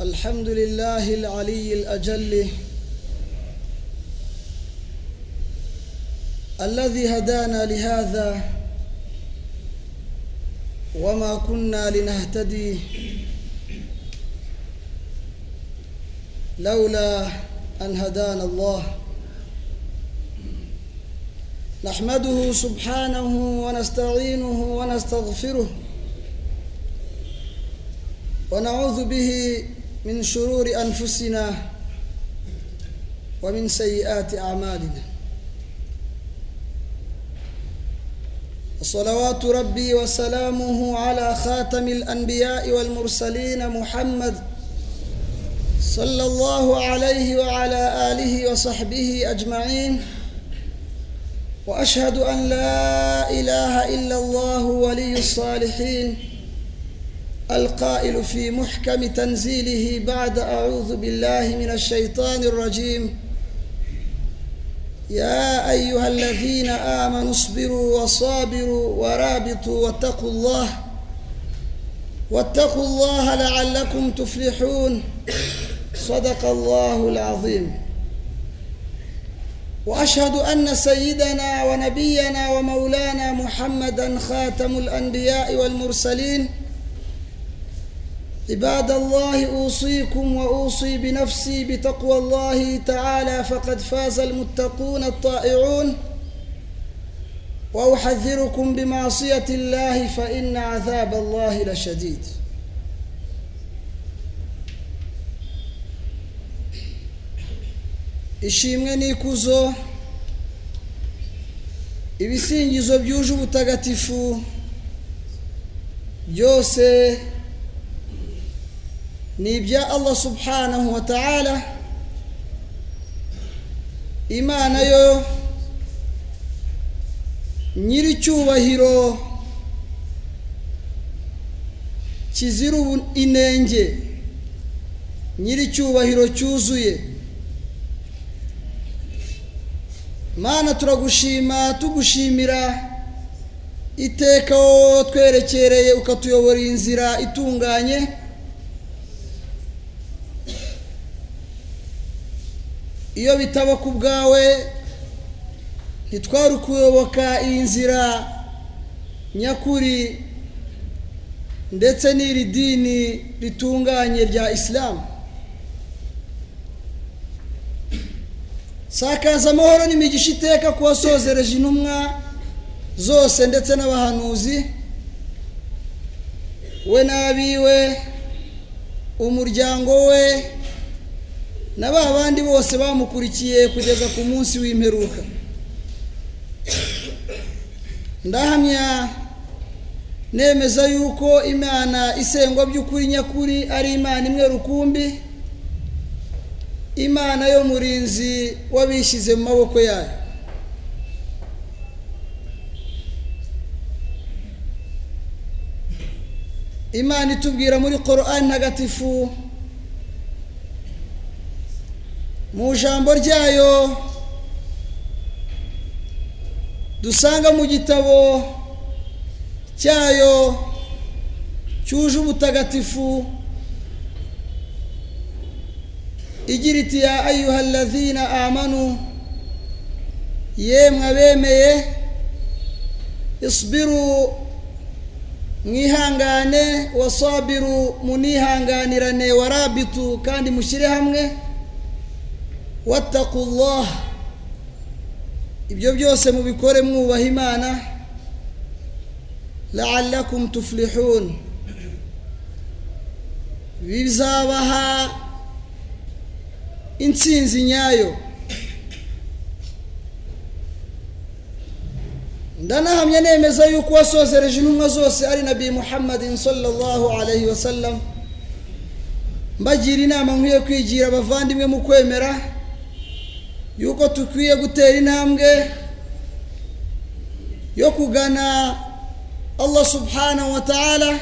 الحمد لله العلي الأجل الذي هدانا لهذا وما كنا لنهتدي لولا أن هدانا الله نحمده سبحانه ونستعينه ونستغفره ونعوذ به من شرور أنفسنا ومن سيئات أعمالنا وصلوات ربي وسلامه على خاتم الأنبياء والمرسلين محمد صلى الله عليه وعلى آله وصحبه أجمعين وأشهد أن لا إله إلا الله ولي الصالحين القائل في محكم تنزيله بعد أعوذ بالله من الشيطان الرجيم يا أيها الذين آمنوا اصبروا وصابروا ورابطوا واتقوا الله واتقوا الله لعلكم تفلحون صدق الله العظيم واشهد ان سيدنا ونبينا ومولانا محمدا خاتم الانبياء والمرسلين عباد الله اوصيكم واوصي بنفسي بتقوى الله تعالى فقد فاز المتقون الطائعون واحذركم بمعصيه الله فان عذاب الله لشديد ishimwe n'ikuzo ibisingizo byuje ubutagatifu byose ni ibya allah subhanahu wa ta'ala. Imana yo nyiricyubahiro kizira inenge nyiricyubahiro cyuzuye. Mana turagushima tugushimira iteka wowe twerekereye ukatuyobora inzira itunganye. Iyo bitaba ku bwawe ntitwari kuyoboka iyi nzira nyakuri ndetse n'iri dini ritunganye rya isilamu sakaza amahoro n'imigisha iteka ku wasozereje intumwa zose ndetse n'abahanuzi. We n'abiwe umuryango we na ba bandi bose bamukurikiye kugeza ku munsi w'imperuka. Ndahamya nemeza yuko imana isengwa by'ukuri nyakuri ari imana imwe rukumbi imana yo murinzi w'abishyize mu maboko yayo. Imana itubwira muri korani ntagatifu mu ijambo ryayo dusanga mu gitabo cyayo cyuje ubutagatifu igira iti ya ayuha alladhina amanu yemwe abemeye isibiru mwihangane wasabiru munihanganirane warabitu kandi mushyire hamwe. Wattakullah ibyo byose mubikore mwubaha imana. Laalakum tuflihun. Bizabaha intsinzi nyayo. Ndanahamya nemeza yuko wasozereje intumwa zose ari nabi muhammadin sallallahu alayhi wa sallam. Mbagira inama nkwiye kwigira abavandimwe mu kwemera. Yuko dukwiye gutera intambwe yo kugana allah subhanahu wa ta'ala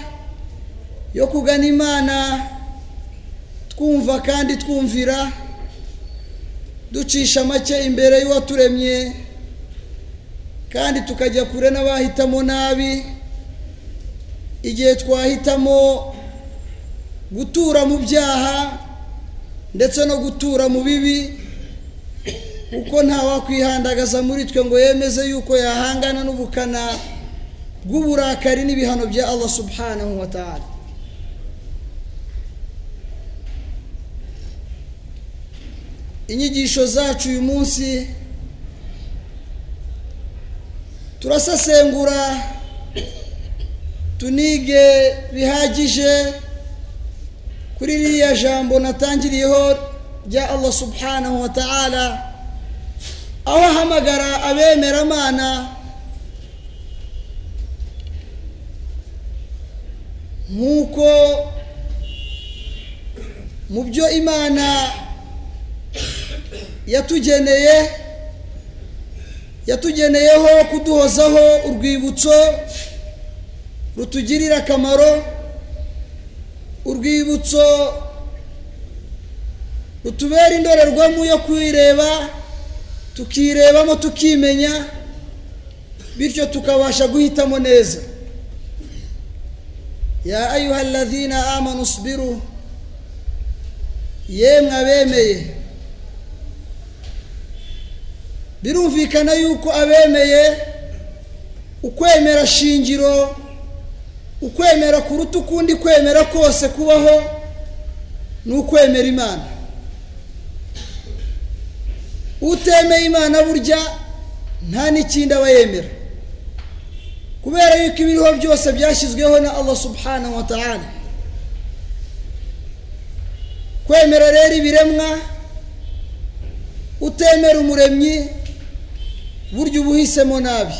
yo kugana imana twumva kandi twumvira ducisha make imbere y'uwaturemye kandi tukajya kure n'abahitamo nabi igihe twahitamo gutura mu byaha ndetse no gutura mu bibi kuko ntawakwihandagaza muri twe ngo yemeze yuko yahangana n'ubukana bw'uburakari n'ibihano bya allah subhanahu wa ta'ala. Inyigisho zacu uyu munsi turasesengura tunige bihagije kuri ririya jambo natangiriyeho rya allah subhanahu wa ta'ala. Aho ahamagara abemeramana nk'uko mu byo imana yatugeneye yatugeneyeho kuduhozaho urwibutso rutugirira akamaro urwibutso rutubera indorerwamo yo kwireba tukirebamo tukimenya bityo tukabasha guhitamo neza. Ya ayuha alladhina amanu usibiru yemwe abemeye birumvikana yuko abemeye ukwemera shingiro ukwemera kuruta ukundi kwemera kose kubaho ni ukwemera imana. Utemeye imana burya nta n'ikindi aba yemera. Kubera yuko ibiriho byose byashyizweho na allah subhanahu wa ta'ala. Kwemera rero ibiremwa utemera umuremyi burya uba uhisemo nabi.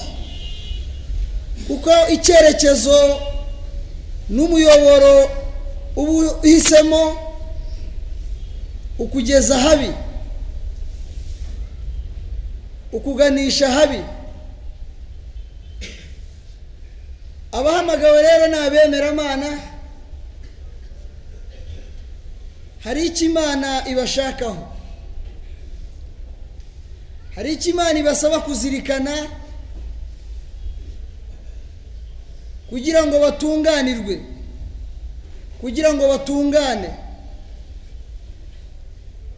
Kuko icyerekezo n'umuyoboro uba uhisemo ukugeza habi ukuganisha habi. Abahamagawe rero ni abemeramana hari icyo imana ibashakaho. Hari icyo imana ibasaba kuzirikana. Kugira ngo batunganirwe. Kugira ngo batungane.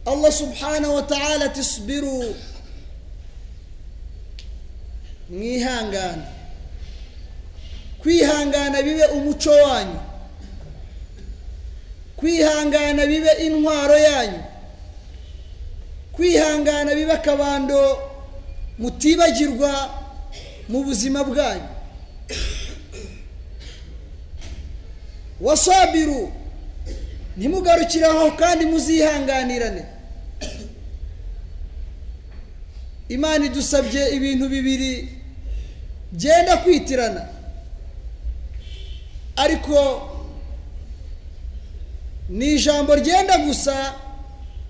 Allah subhanahu wa ta'ala tisibiru mwihangane kwihangana bibe umuco wanyu. Kwihangana bibe intwaro yanyu. Kwihangana bibe akabando mutibagirwa mu buzima bwanyu. Wasabiru ntimugarukire aho kandi muzihanganirane. Imana idusabye ibintu bibiri byenda kwitirana. Ariko ni ijambo ryenda gusa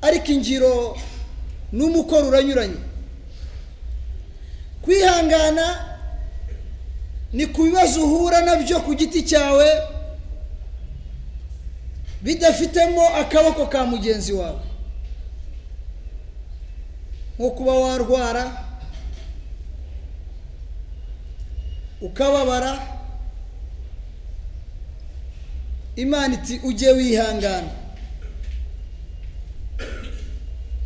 ariko ingiro n'umukoro uranyuranye. Kwihangana ni ku bibazo uhura na byo ku giti cyawe bidafitemo akaboko ka mugenzi wawe. Nko kuba warwara ukababara imana iti ujye wihangana.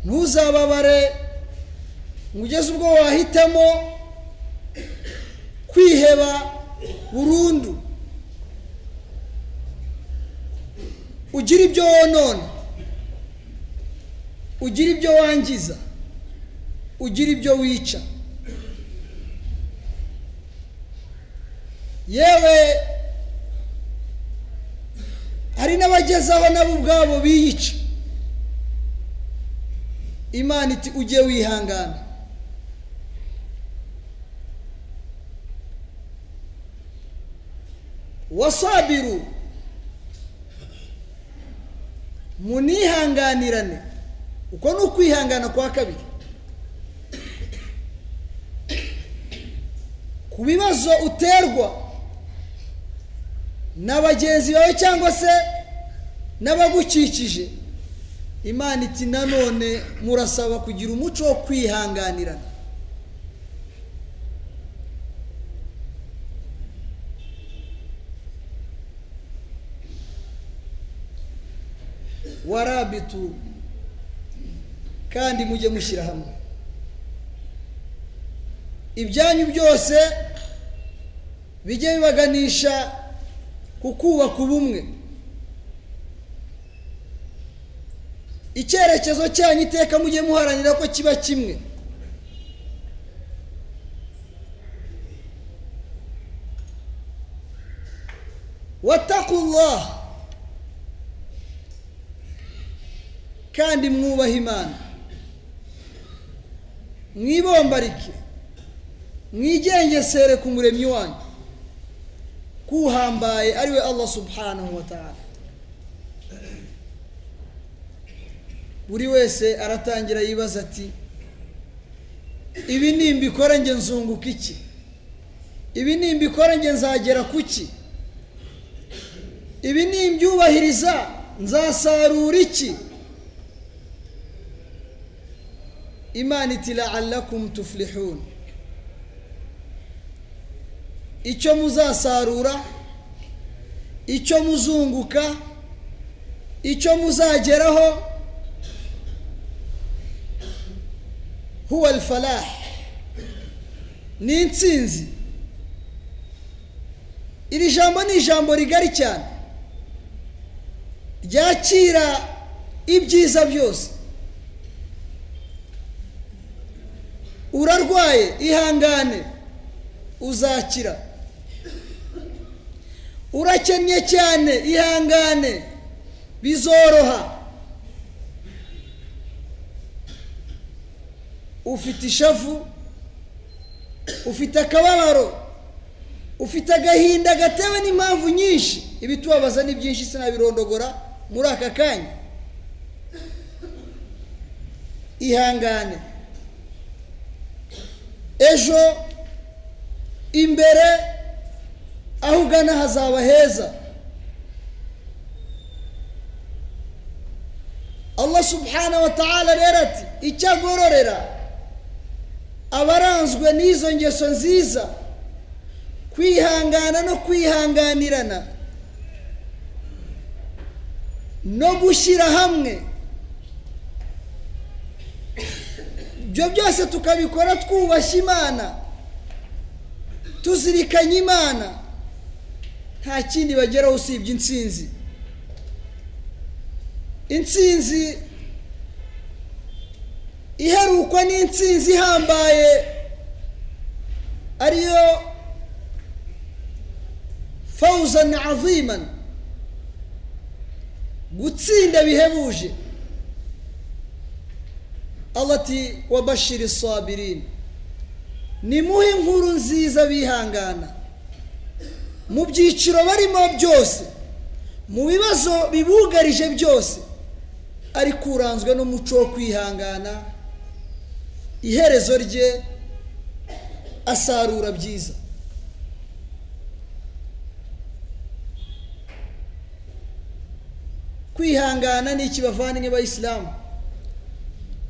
Ntuzababare ngo ugeze ubwo wahitamo kwiheba burundu. Ugira ibyo wonona ugira ibyo wangiza ugira ibyo wica. Yewe hari n'abagezaho nabo ubwabo biyica. Imana iti ujye wihangana. Wasabiru munihanganirane. Uko ni ukwihangana kwa kabiri. Ku bibazo uterwa na bagenzi bawe cyangwa se n'abagukikije. Imana iti nanone murasaba kugira umuco wo kwihanganirana. Warabitu kandi mujye mushyira hamwe. Ibyanyu byose bijye bibaganisha ku kubaka ubumwe. Icyerekezo cyanyu iteka mujye muharanira ko kiba kimwe. Watakullah kandi mwubaha imana. Mwibombarike. Mwigengesere ku muremyi wanyu. Kuhambaye ari we allah subhanahu wa ta'ala. Buri wese aratangira yibaza ati ibi nimbikora nge nzunguka iki? Ibi nimbikora nge nzagera ku ki? Ibi nimbyubahiriza? Nzasarura iki? Imana iti la'allakum tuflihun. Icyo muzasarura icyo muzunguka icyo muzageraho huwa alfalah. Ni intsinzi. Iri jambo ni ijambo rigari cyane. Ryakira ibyiza byose. Urarwaye ihangane uzakira. Urakennye cyane ihangane. Bizoroha. Ufite ishavu. Ufite akababaro. Ufite agahinda gatewe n'impamvu nyinshi. Ibitubabaza ni byinshi sinabirondogora muri aka kanya. Ihangane. Ejo imbere aho ugana hazaba heza. Allah subhanahu wa ta'ala rero ati icyo agororera abaranzwe n'izo ngeso nziza kwihangana no kwihanganirana no gushyira hamwe. Ibyo byose tukabikora twubashye imana tuzirikanye imana. Nta kindi bageraho usibye intsinzi. Intsinzi iherukwa n'intsinzi ihambaye ariyo fawuzan aziman gutsinda bihebuje. Allah ati wabashiri sabirin nimuhe inkuru nziza bihangana? Mu byiciro barimo byose mu bibazo bibugarije byose. Ariko uranzwe n'umuco wo kwihangana iherezo rye asarura byiza. Kwihangana ni iki bavandimwe bayisilamu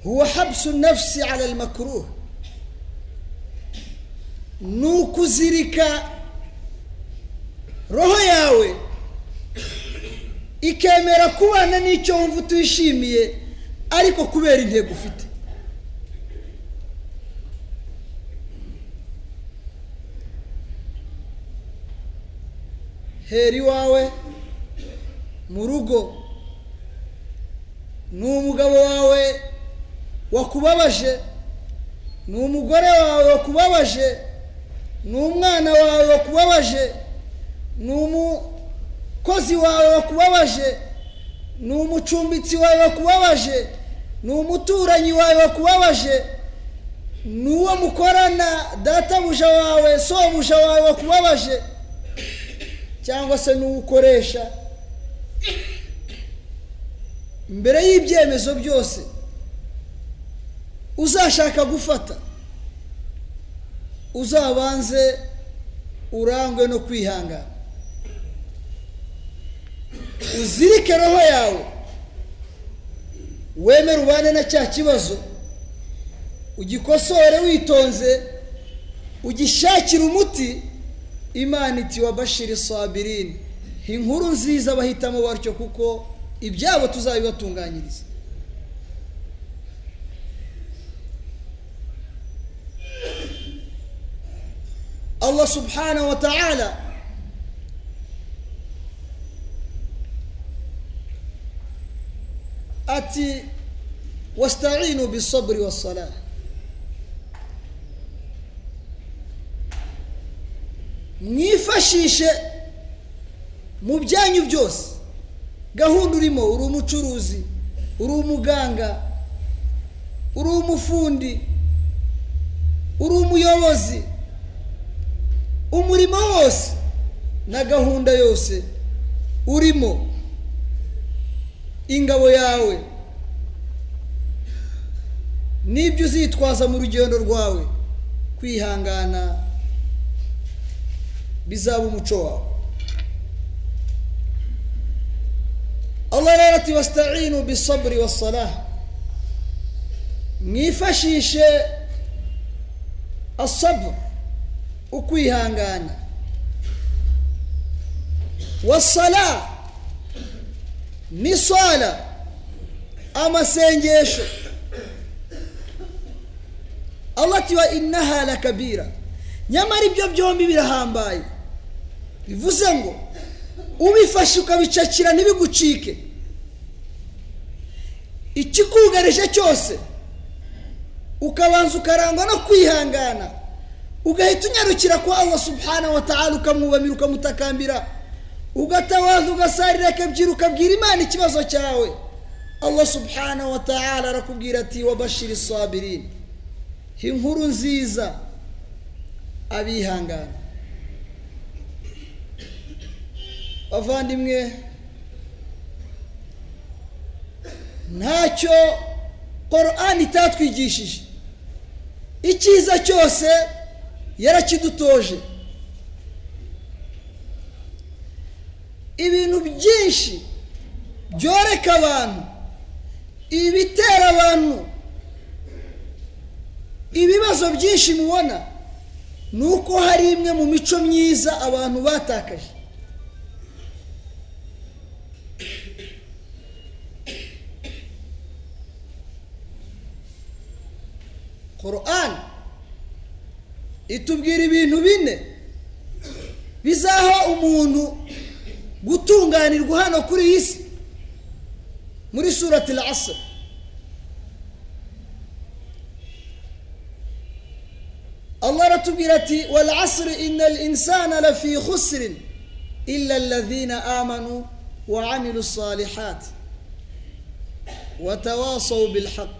huwa habsu nafsi ala almakruh. Ni ukuzirika roho yawe ikemera kubana n'icyo wumva utishimiye ariko kubera intego ufite. Hera iwawe mu rugo ni umugabo wawe wakubabaje ni umugore wawe wakubabaje ni umwana wawe wakubabaje ni umukozi wawe wakubabaje ni umucumbitsi wawe wakubabaje ni umuturanyi wawe wakubabaje ni uwo mukorana databuja wawe sobuja wawe wakubabaje cyangwa se n'uwo ukoresha. Mbere y'ibyemezo byose uzashaka gufata uzabanze urangwe no kwihangana. Uzirike roho yawe. Wemere ubane na cya kibazo. Ugikosore witonze ugishakire umuti. Imana iti wa bashiri inkuru nziza bahitamo batyo kuko ibyabo tuzabibatunganyiriza allah subhanahu wa ta'ala ati wasta'inu bisabri wassalah. Mwifashishe mu byanyu byose. Gahunda urimo uri umucuruzi uri umuganga uri umufundi uri umuyobozi umurimo wose na gahunda yose urimo. Ingabo yawe. N'ibyo uzitwaza mu rugendo rwawe. Kwihangana bizaba umuco wawe. Allah rero ati wasita'inu bisaburi wassalah. Mwifashishe asabu ukwihangana. Wasala n'isala amasengesho. Allah ati wa innaha lakabira. Nyamara ibyo byombi birahambaye. Bivuze ngo ubifashe ukabicakira ntibigucike. Ikikugarije cyose ukabanza ukarangwa no kwihangana. Ugahita unyarukira kwa allah subhanahu wa ta'ala ukamwubamira ukamutakambira. Ugatawaza ugasarira akabyira ukabwira imana ikibazo cyawe. Allah subhanahu wa ta'ala arakubwira ati wabashiri sabirin inkuru nziza. Abihangana. Bavandimwe ntacyo korani itatwigishije. Icyiza cyose yarakidutoje. Ibintu byinshi byoreka abantu ibitera abantu ibibazo byinshi mubona ni uko hari imwe mu mico myiza abantu batakaje. Korani itubwira ibintu bine bizaha umuntu gutunganirwa hano kuri iyi si muri surati asr allah aratubwira ati wal asri inna al insana lafi khusrin illa alladhina amanu wa amilu salihat وتواصوا بالحق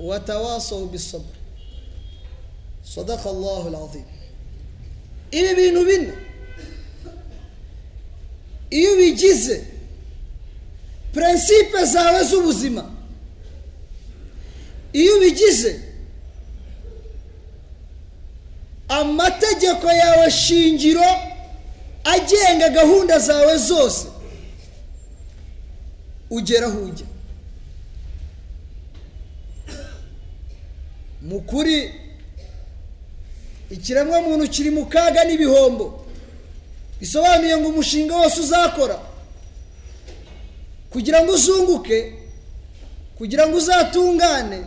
وتواصوا بالصبر صدق الله العظيم ibi bintu bine iyo ubigize prinsipe zawe z'ubuzima iyo ubigize amategeko yawe shingiro agenga gahunda zawe zose. Ugera aho ujya mu kuri ikiremwamuntu kiri mu kaga n'ibihombo bisobanuye ngo umushinga wose uzakora. Kugira ngo uzunguke kugira ngo uzatungane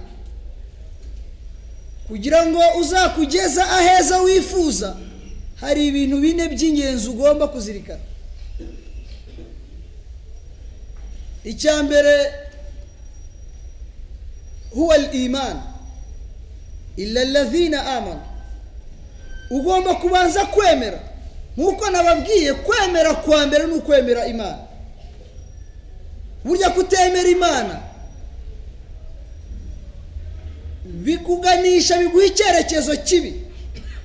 kugira ngo uzakugeza aheza wifuza hari ibintu bine by'ingenzi ugomba kuzirikana. Icya mbere huwa imani illa amanu. Ugomba kubanza kwemera. Nk'uko nababwiye kwemera kwa mbere ni ukwemera imana. Burya kutemera imana bikuganisha biguha icyerekezo kibi.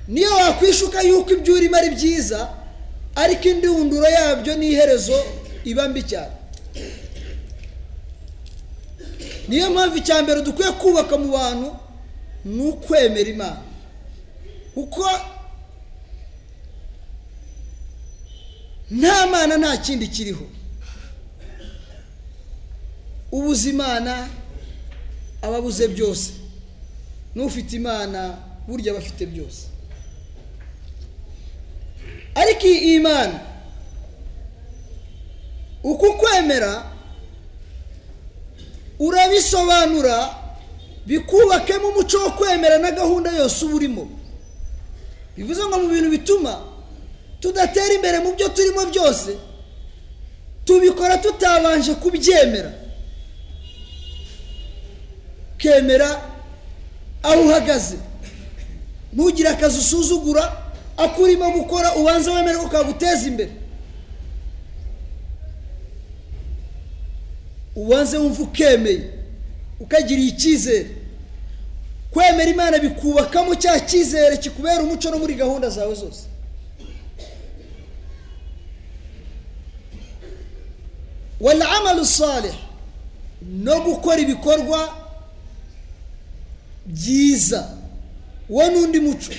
Niyo wakwishuka yuko ibyo urimo ari byiza ariko indunduro yabyo n'iherezo iba mbi cyane. Niyo mpamvu icya mbere dukwiye kubaka mu bantu ni ukwemera imana. Kuko nta mana nta kindi kiriho. Ubuze imana aba abuze byose. N'ufite imana burya aba afite byose. Ariko iyi imana uku kwemera urabisobanura bikubakemo umuco wo kwemera na gahunda yose uba urimo. Bivuze ngo mu bintu bituma tudatera imbere mu byo turimo byose tubikora tutabanje kubyemera. Ukemera aho uhagaze. Ntugire akazi usuzugura ako urimo gukora ubanza wemere ko kaguteza imbere. Ubanze wumva ukemeye ukagiriye icyizere. Kwemera imana bikubakamo cya cyizere kikubera umuco no muri gahunda zawe zose. Wala amalu salih no gukora ibikorwa byiza. Wo n'undi muco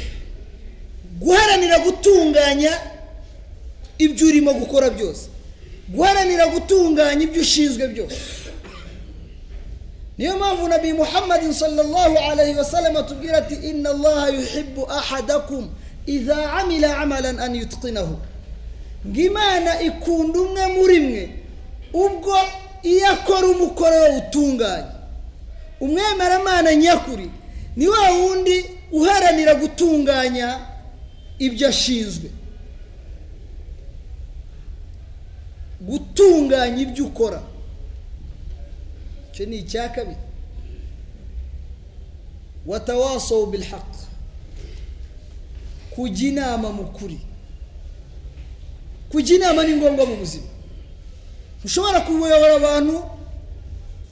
guharanira gutunganya ibyo urimo gukora byose. Guharanira gutunganya ibyo ushinzwe byose. Niyo mpamvu nabi muhammadin sallallahu alayhi wa sallam atubwira ati inna allaha yuhibbu ahadakum idha amila amalan an yutqinahu. Ngo imana ikunda umwe muri mwe ubwo iyo akora umukoro we utunganye. Umwemeramana nyakuri ni wa wundi uharanira gutunganya ibyo ashinzwe. Gutunganya ibyo ukora. Icyo ni icya kabiri. Watawasowu bilhaq. Kujya inama mu kuri. Kujya inama ni ngombwa mu buzima. Ntushobora kuyobora abantu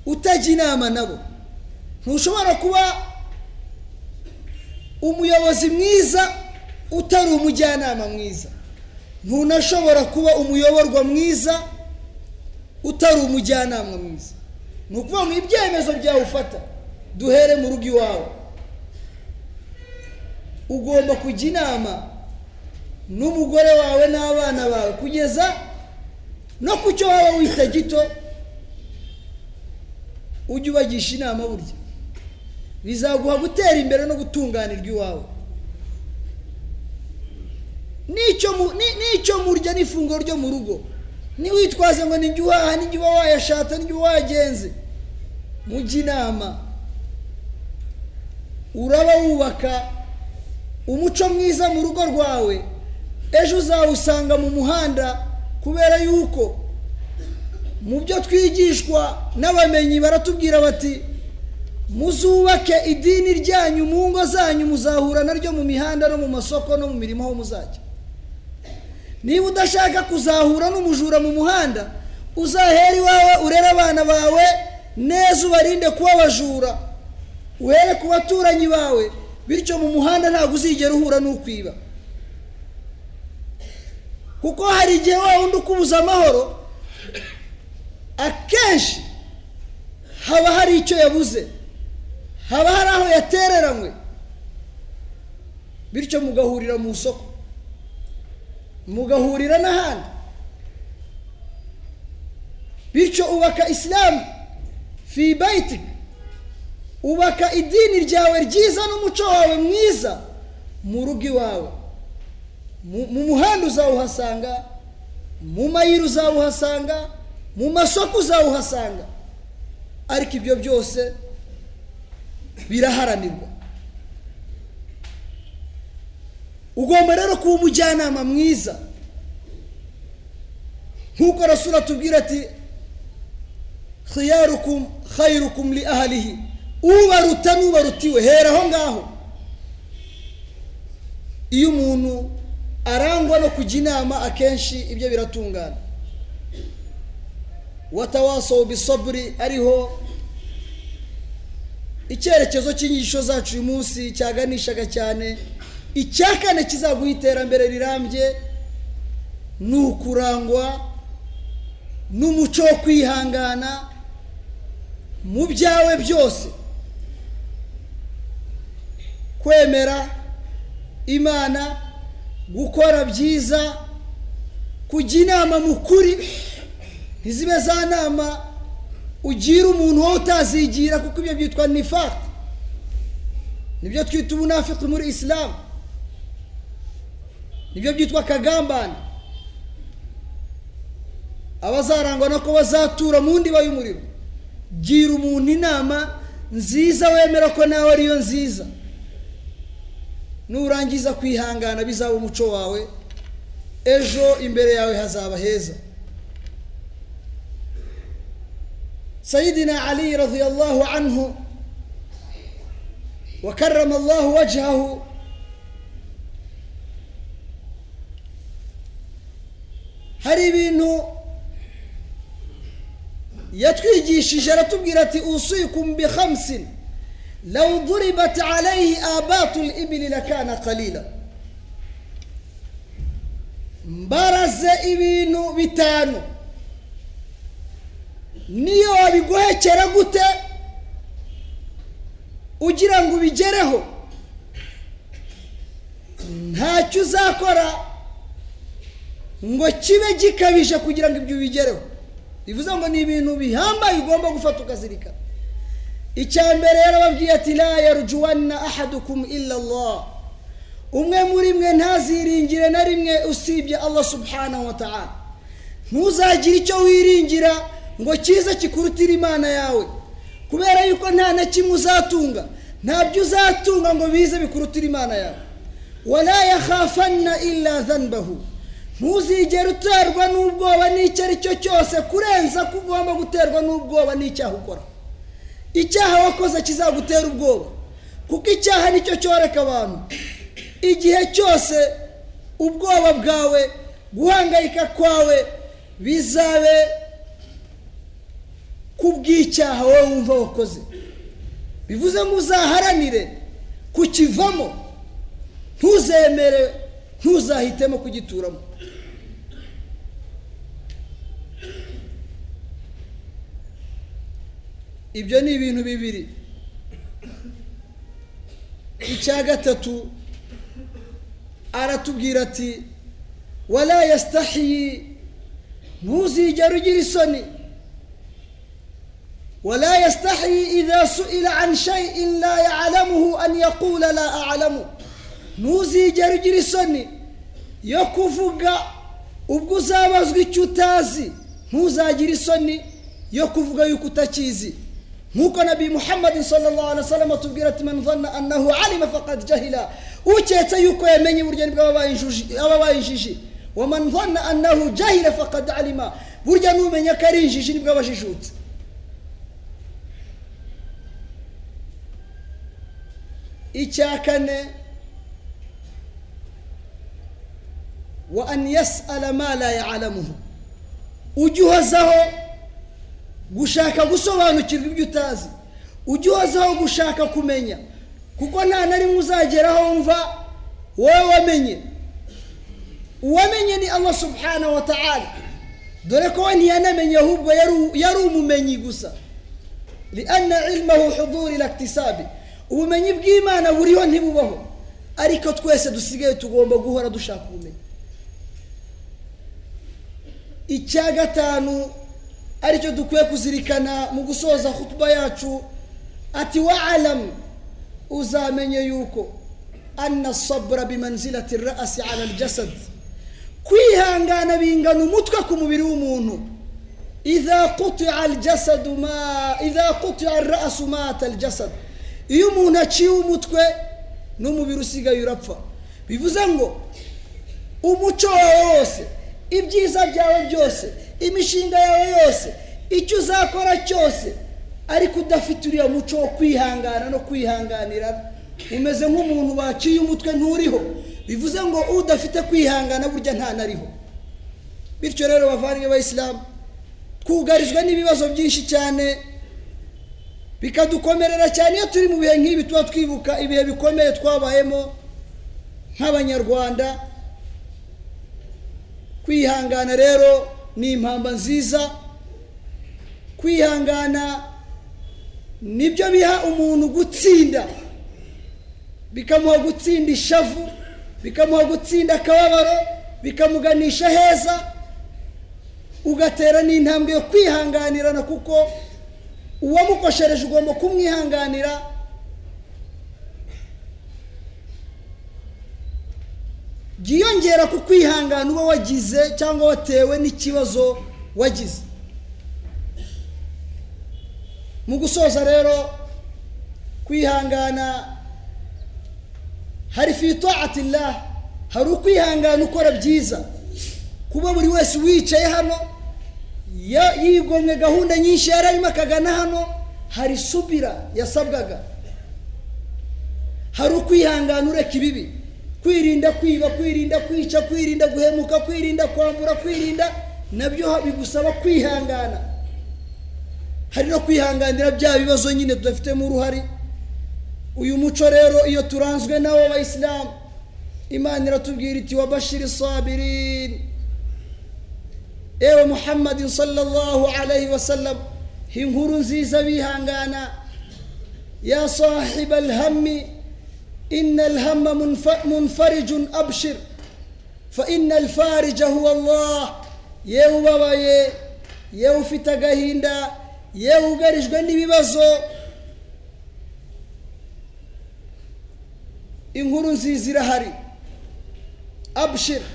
utajya inama nabo. Ntushobora kuba umuyobozi mwiza utari umujyanama mwiza. Ntunashobora kuba umuyoborwa mwiza utari umujyanama mwiza. Ni ukuvuga ngo ibyemezo byawe ufata duhere mu rugo iwawe. Ugomba kujya inama n'umugore wawe n'abana bawe kugeza no ku cyo waba wita gito ujye ubagisha inama burya. Bizaguha gutera imbere no gutunganirwa iwawe. N'icyo murya n'ifunguro ryo mu rugo. Ntiwitwaze ngo nijya uhaha nijya uba wayashatse nijya uba wagenze. Mujye inama. Uraba wubaka umuco mwiza mu rugo rwawe. Ejo uzawusanga mu muhanda kubera yuko mu byo twigishwa n'abamenyi baratubwira bati muzubake idini ryanyu mu ngo zanyu muzahura naryo mu mihanda no mu masoko no mu mirimo aho muzajya. Niba udashaka kuzahura n'umujura mu muhanda uzahera iwawe urere abana bawe neza ubarinde kuba abajura uhere ku baturanyi bawe bityo mu muhanda ntabwo uzigera uhura n'ukwiba. Kuko hari igihe wa wundi ukubuza amahoro akenshi haba hari icyo yabuze haba hari aho yatereranywe bityo mugahurira mu isoko mugahurira n'ahandi. Bityo ubaka isilamu fi ubaka idini ryawe ryiza n'umuco wawe mwiza mu rugo iwawe. Mu muhanda uzawuhasanga mu mayira uzawuhasanga mu masoko uzawuhasanga ariko ibyo byose biraharanirwa. Ugomba rero kuba umujyanama mwiza. Nk'uko rasura tubwira ati khiyarukum khayrukum li ubaruta n'ubarutiwe. Hera aho ngaho. Iyo umuntu arangwa no kujya inama akenshi ibyo biratungana. Watawasowe bisoburi ariho icyerekezo cy'inyigisho zacu uyu munsi cyaganishaga cyane. Icya kane kizaguha iterambere rirambye ni ukurangwa n'umuco wo kwihangana mu byawe byose. Kwemera imana gukora byiza kujya inama mu kuri ntizibe za nama ugira umuntu wowe utazigira kuko ibyo byitwa nifaka ni byo twita ubunafiki muri isilamu ni byo byitwa akagambane abazarangwa no ko bazatura mu ndiba y'umuriro gira umuntu inama nziza wemera ko nawe ariyo nziza. nurangiza kwihangana bizaba umuco wawe ejo imbere yawe hazaba heza. Sayidina ali radiyallahu anhu wa karama allahu wajhahu hari ibintu yatwigishije aratubwira ati usikum bi khamsin. Law duribat alayhi abatu libili lakana qalila mbaraze ibintu bitanu niyo wabiguhekera gute ugira ngo ubigereho ntacyo uzakora ngo kibe gikabije kugira ngo ibyo ubigereho bivuze ngo ni ibintu bihambaye ugomba gufata ukazirikana icya mbere yarababwiye ati la yarujuwanna ahadukum illa Allah. Umwe muri mwe ntaziringire na rimwe usibye Allah subhanahu wa ta'ala. Ntuzagire icyo wiringira ngo kize kikurutire imana yawe. Kubera yuko nta na kimwe uzatunga ntabyo uzatunga ngo bize bikurutire imana yawe. Wala yakhafanna illa dhanbahu. Ntuzigere uterwa n'ubwoba n'icyo ari cyo cyose kurenza ko ugomba guterwa n'ubwoba n'icyaha ukora. Icyaha wakoze kizagutera ubwoba. Kuko icyaha ni cyo cyoreka abantu. Igihe cyose ubwoba bwawe guhangayika kwawe bizabe ku bw'icyaha wowe wumva wakoze. Bivuze ngo uzaharanire kukivamo. Ntuzemere ntuzahitemo kugituramo. ibyo ni ibintu bibiri icya gatatu aratubwira ati wala yastahiyi ntuzigere ugira isoni ولا يستحي إذا سئل عن شيء لا يعلمه أن يقول لا أعلم ntuzigere ugira isoni yo kuvuga ubwo uzabazwa icyo utazi ntuzagire isoni yo kuvuga yuko utakizi Nk'uko nabi muhammad sallallahu alaihi wasallam atubwira ati man dhanna annahu alima faqad jahila. Uketse yuko yamenye burya ni bwo aba bayinjiji wa man dhanna annahu jahila faqad alima. Burya numenya ko ari injiji ni bwo aba ajijutse icya kane wa an yasala ma la yalamuhu. Ujye uhozaho gushaka gusobanukirwa ibyo utazi. Ujye uhozaho gushaka kumenya. Kuko nta na rimwe uzageraho wumva wowe wamenye. Uwamenye ni allah subhanahu wa ta'ala. Dore ko we ntiyanamenye ahubwo yari umumenyi gusa. Lianna ilmahu huduri laktisabi ubumenyi bw'imana buriho ntibubaho. Ariko twese dusigaye tugomba guhora dushaka ubumenyi. Icya gatanu ari cyo dukwiye kuzirikana mu gusoza hutuba yacu ati wa alamu uzamenye yuko anna sabura bimanzilati rasi ala aljasad. Kwihangana bingana umutwe ku mubiri w'umuntu. Idha qutia aljasadu ma idha qutia arasu mata aljasad. Iyo umuntu aciye umutwe n'umubiri usigaye urapfa. Bivuze ngo umuco wose ibyiza byawe byose imishinga yawe yose icyo uzakora cyose ariko udafite uriya muco wo kwihangana no kwihanganira umeze nk'umuntu baciye umutwe nturiho bivuze ngo udafite kwihangana burya ntanariho bityo rero bavandimwe bayisilamu twugarijwe n'ibibazo byinshi cyane bikadukomerera cyane iyo turi mu bihe nk'ibi tuba twibuka ibihe bikomeye twabayemo nk'abanyarwanda kwihangana rero ni impamba nziza. Kwihangana ni byo biha umuntu gutsinda. Bikamuha gutsinda ishavu bikamuha gutsinda akababaro bikamuganisha heza ugatera n'intambwe yo kwihanganirana kuko uwamukoshereje ugomba kumwihanganira byiyongera ku kwihangana uba wagize cyangwa watewe n'ikibazo wagize. Mu gusoza rero kwihangana hari fi taatillah hari ukwihangana ukora byiza. Kuba buri wese wicaye hano yigomwe gahunda nyinshi yari arimo akagana hano hari subira yasabwaga. Hari ukwihangana ureka ibibi. Kwirinda kwiba kwirinda kwica kwirinda guhemuka kwirinda kwambura kwirinda na byo bigusaba kwihangana. Hari no kwihanganira bya bibazo nyine tudafitemo uruhare. Uyu muco rero iyo turanzwe nawo abayisilamu imana iratubwira iti wabashiri sabirin ewe muhammadin sallallahu alayhi wasallam inkuru nziza bihangana. Ya sahiba alhammi إن الهم منفرج أبشر. فإن الفارج هو الله. yewe ubabaye yewe ufite agahinda yewe ugarijwe n'ibibazo inkuru nziza irahari abushira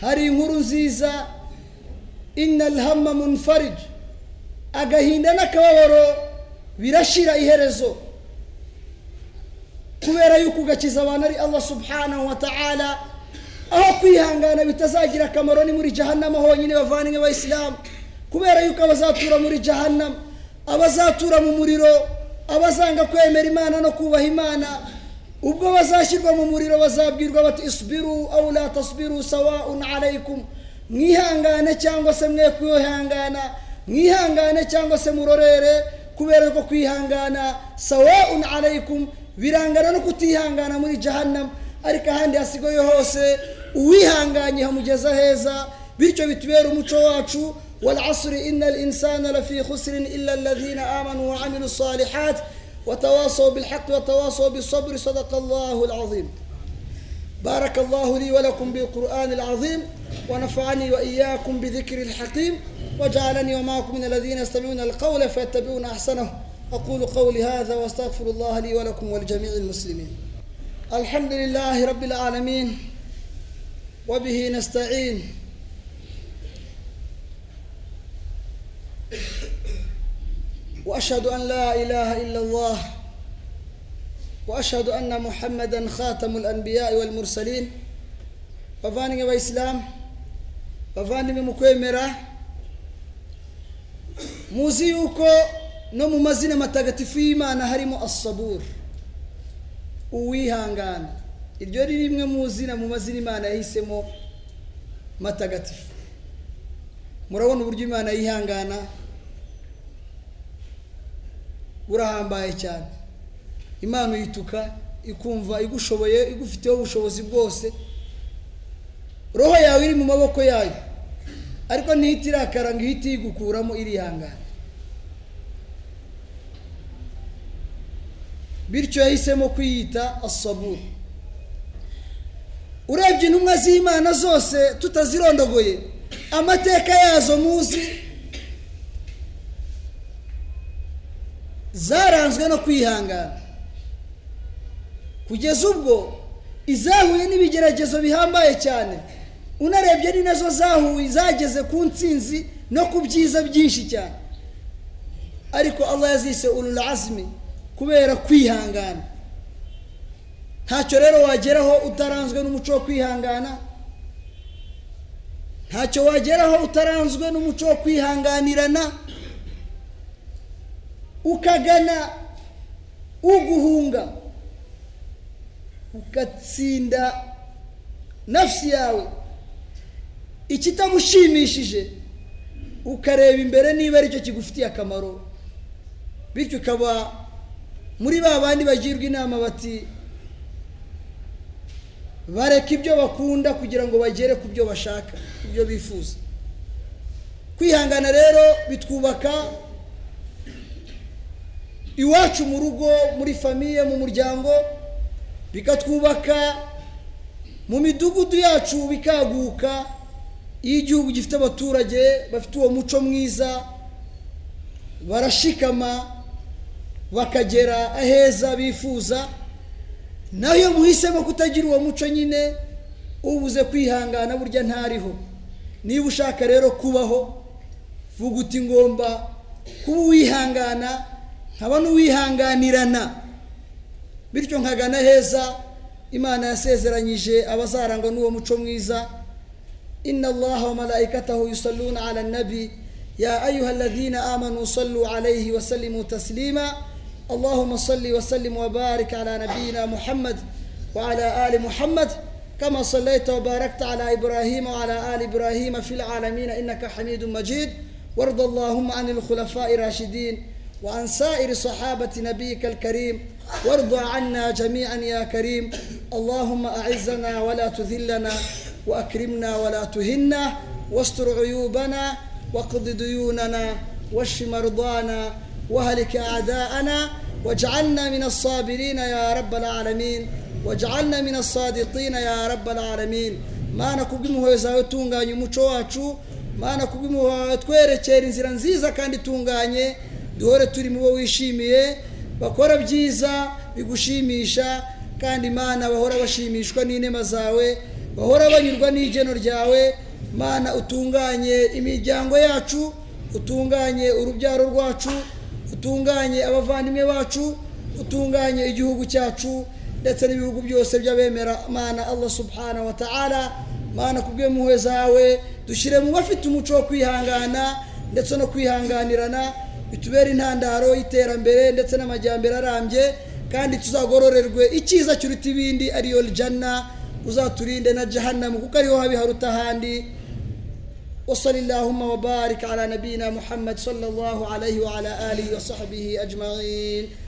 hari inkuru nziza inarihama munfariji agahinda n'akababaro birashira iherezo kubera yuko ugakiza abantu ari allah subhanahu wa ta'ala aho kwihangana bitazagira akamaro ni muri jahannama honyine bavanye abayisilamu kubera yuko abazatura muri jahannama abazatura mu muriro abazanga kwemera imana no kubaha imana ubwo bazashyirwa mu muriro bazabwirwa bati isubiru awu la tasubiru sawaun alaykum. Mwihangane cyangwa se mwe kwihangana mwihangane cyangwa se murorere kubera ko kwihangana sawaun alaykum birangana no kutihangana muri jahannama ariko ahandi hasigaye hose uwihanganye hamugeza heza bityo bitubere umuco wacu والعصر إن الإنسان لفي خسر إلا الذين آمنوا وعملوا الصالحات وتواصوا بالحق وتواصوا بالصبر صدق الله العظيم بارك الله لي ولكم بالقرآن العظيم ونفعني وإياكم بذكر الحكيم وجعلني ومعكم من الذين يستمعون القول فيتبعون أحسنه أقول قولي هذا وأستغفر الله لي ولكم ولجميع المسلمين الحمد لله رب العالمين وبه نستعين واشهد ان لا اله الا الله واشهد ان محمدا خاتم الانبياء والمرسلين bavandimwe bayisilamu bavandimwe mu kwemera muzi no mu mazina matagatifu y'imana harimo asaburu uwihangana. Iryo ni rimwe mu zina mu mazina imana yahisemo matagatifu. Murabona uburyo imana yihangana? Burahambaye cyane. Imana uyituka ikumva igushoboye igufiteho ubushobozi bwose. Roho yawe iri mu maboko yayo. Ariko ntihite irakara ngo ihite iyigukuramo irihangana. Bityo yahisemo kwiyita asaburu urebye intumwa z'imana zose tutazirondogoye amateka yazo muzi zaranzwe no kwihangana. Kugeza ubwo izahuye n'ibigeragezo bihambaye cyane. Unarebye ni na zo zahuye zageze ku nsinzi no ku byiza byinshi cyane. Ariko allah yazise urul azmi. Kubera kwihangana. Ntacyo rero wageraho utaranzwe n'umuco wo kwihangana. Ntacyo wageraho utaranzwe n'umuco wo kwihanganirana. Ukagana uguhunga ugatsinda nafsi yawe. Ikitagushimishije ukareba imbere niba ari cyo kigufitiye akamaro. Bityo ukaba muri ba bandi bagirwa inama bati bareka ibyo bakunda kugira ngo bagere ku byo bashaka ku byo bifuza. Kwihangana rero bitwubaka iwacu mu rugo muri famiye mu muryango bikatwubaka mu midugudu yacu bikaguka iyo igihugu gifite abaturage bafite uwo muco mwiza barashikama bakagera aheza bifuza naho iyo muhisemo kutagira uwo muco nyine ubuze kwihangana burya ntariho. Niba ushaka rero kubaho vuga uti ngomba kuba uwihangana nkaba n'uwihanganirana. Bityo nkagana heza imana yasezeranyije abazarangwa n'uwo muco mwiza. Inna allaha wa malaikatahu yusalluna ala nabi ya ayuha alladhina amanu sallu alayhi wa sallimu taslima. اللهم صل وسلم وبارك على نبينا محمد وعلى آل محمد كما صليت وباركت على إبراهيم وعلى آل إبراهيم في العالمين إنك حميد مجيد وارض اللهم عن الخلفاء الراشدين وعن سائر صحابة نبيك الكريم وارض عنا جميعا يا كريم اللهم أعزنا ولا تذلنا وأكرمنا ولا تهنا واستر عيوبنا وقض ديوننا واشف مرضانا وهلك اعداءنا واجعلنا من الصابرين يا رب العالمين واجعلنا من الصادقين يا رب العالمين mana kubw'impuhwe zawe tunganya umuco wacu mana kubw'impuhwe wawe twerekera inzira nziza kandi itunganye duhore turi mu bo wishimiye bakora byiza bigushimisha kandi mana bahora bashimishwa n'inema zawe bahora banyurwa n'igeno ryawe mana utunganye imiryango yacu utunganye urubyaro rwacu utunganye abavandimwe bacu utunganye igihugu cyacu ndetse n'ibihugu byose by'abemera mana allah subhanahu wa ta'ala. Mana kubw'impuhwe zawe dushyire mu bafite umuco wo kwihangana ndetse no kwihanganirana bitubere intandaro y'iterambere ndetse n'amajyambere arambye kandi tuzagororerwe icyiza kiruta ibindi ariyo jana uzaturinde na jahannam kuko ariho habi haruta ahandi. وصل اللهم وبارك على نبينا محمد صلى الله عليه وعلى آله وصحبه أجمعين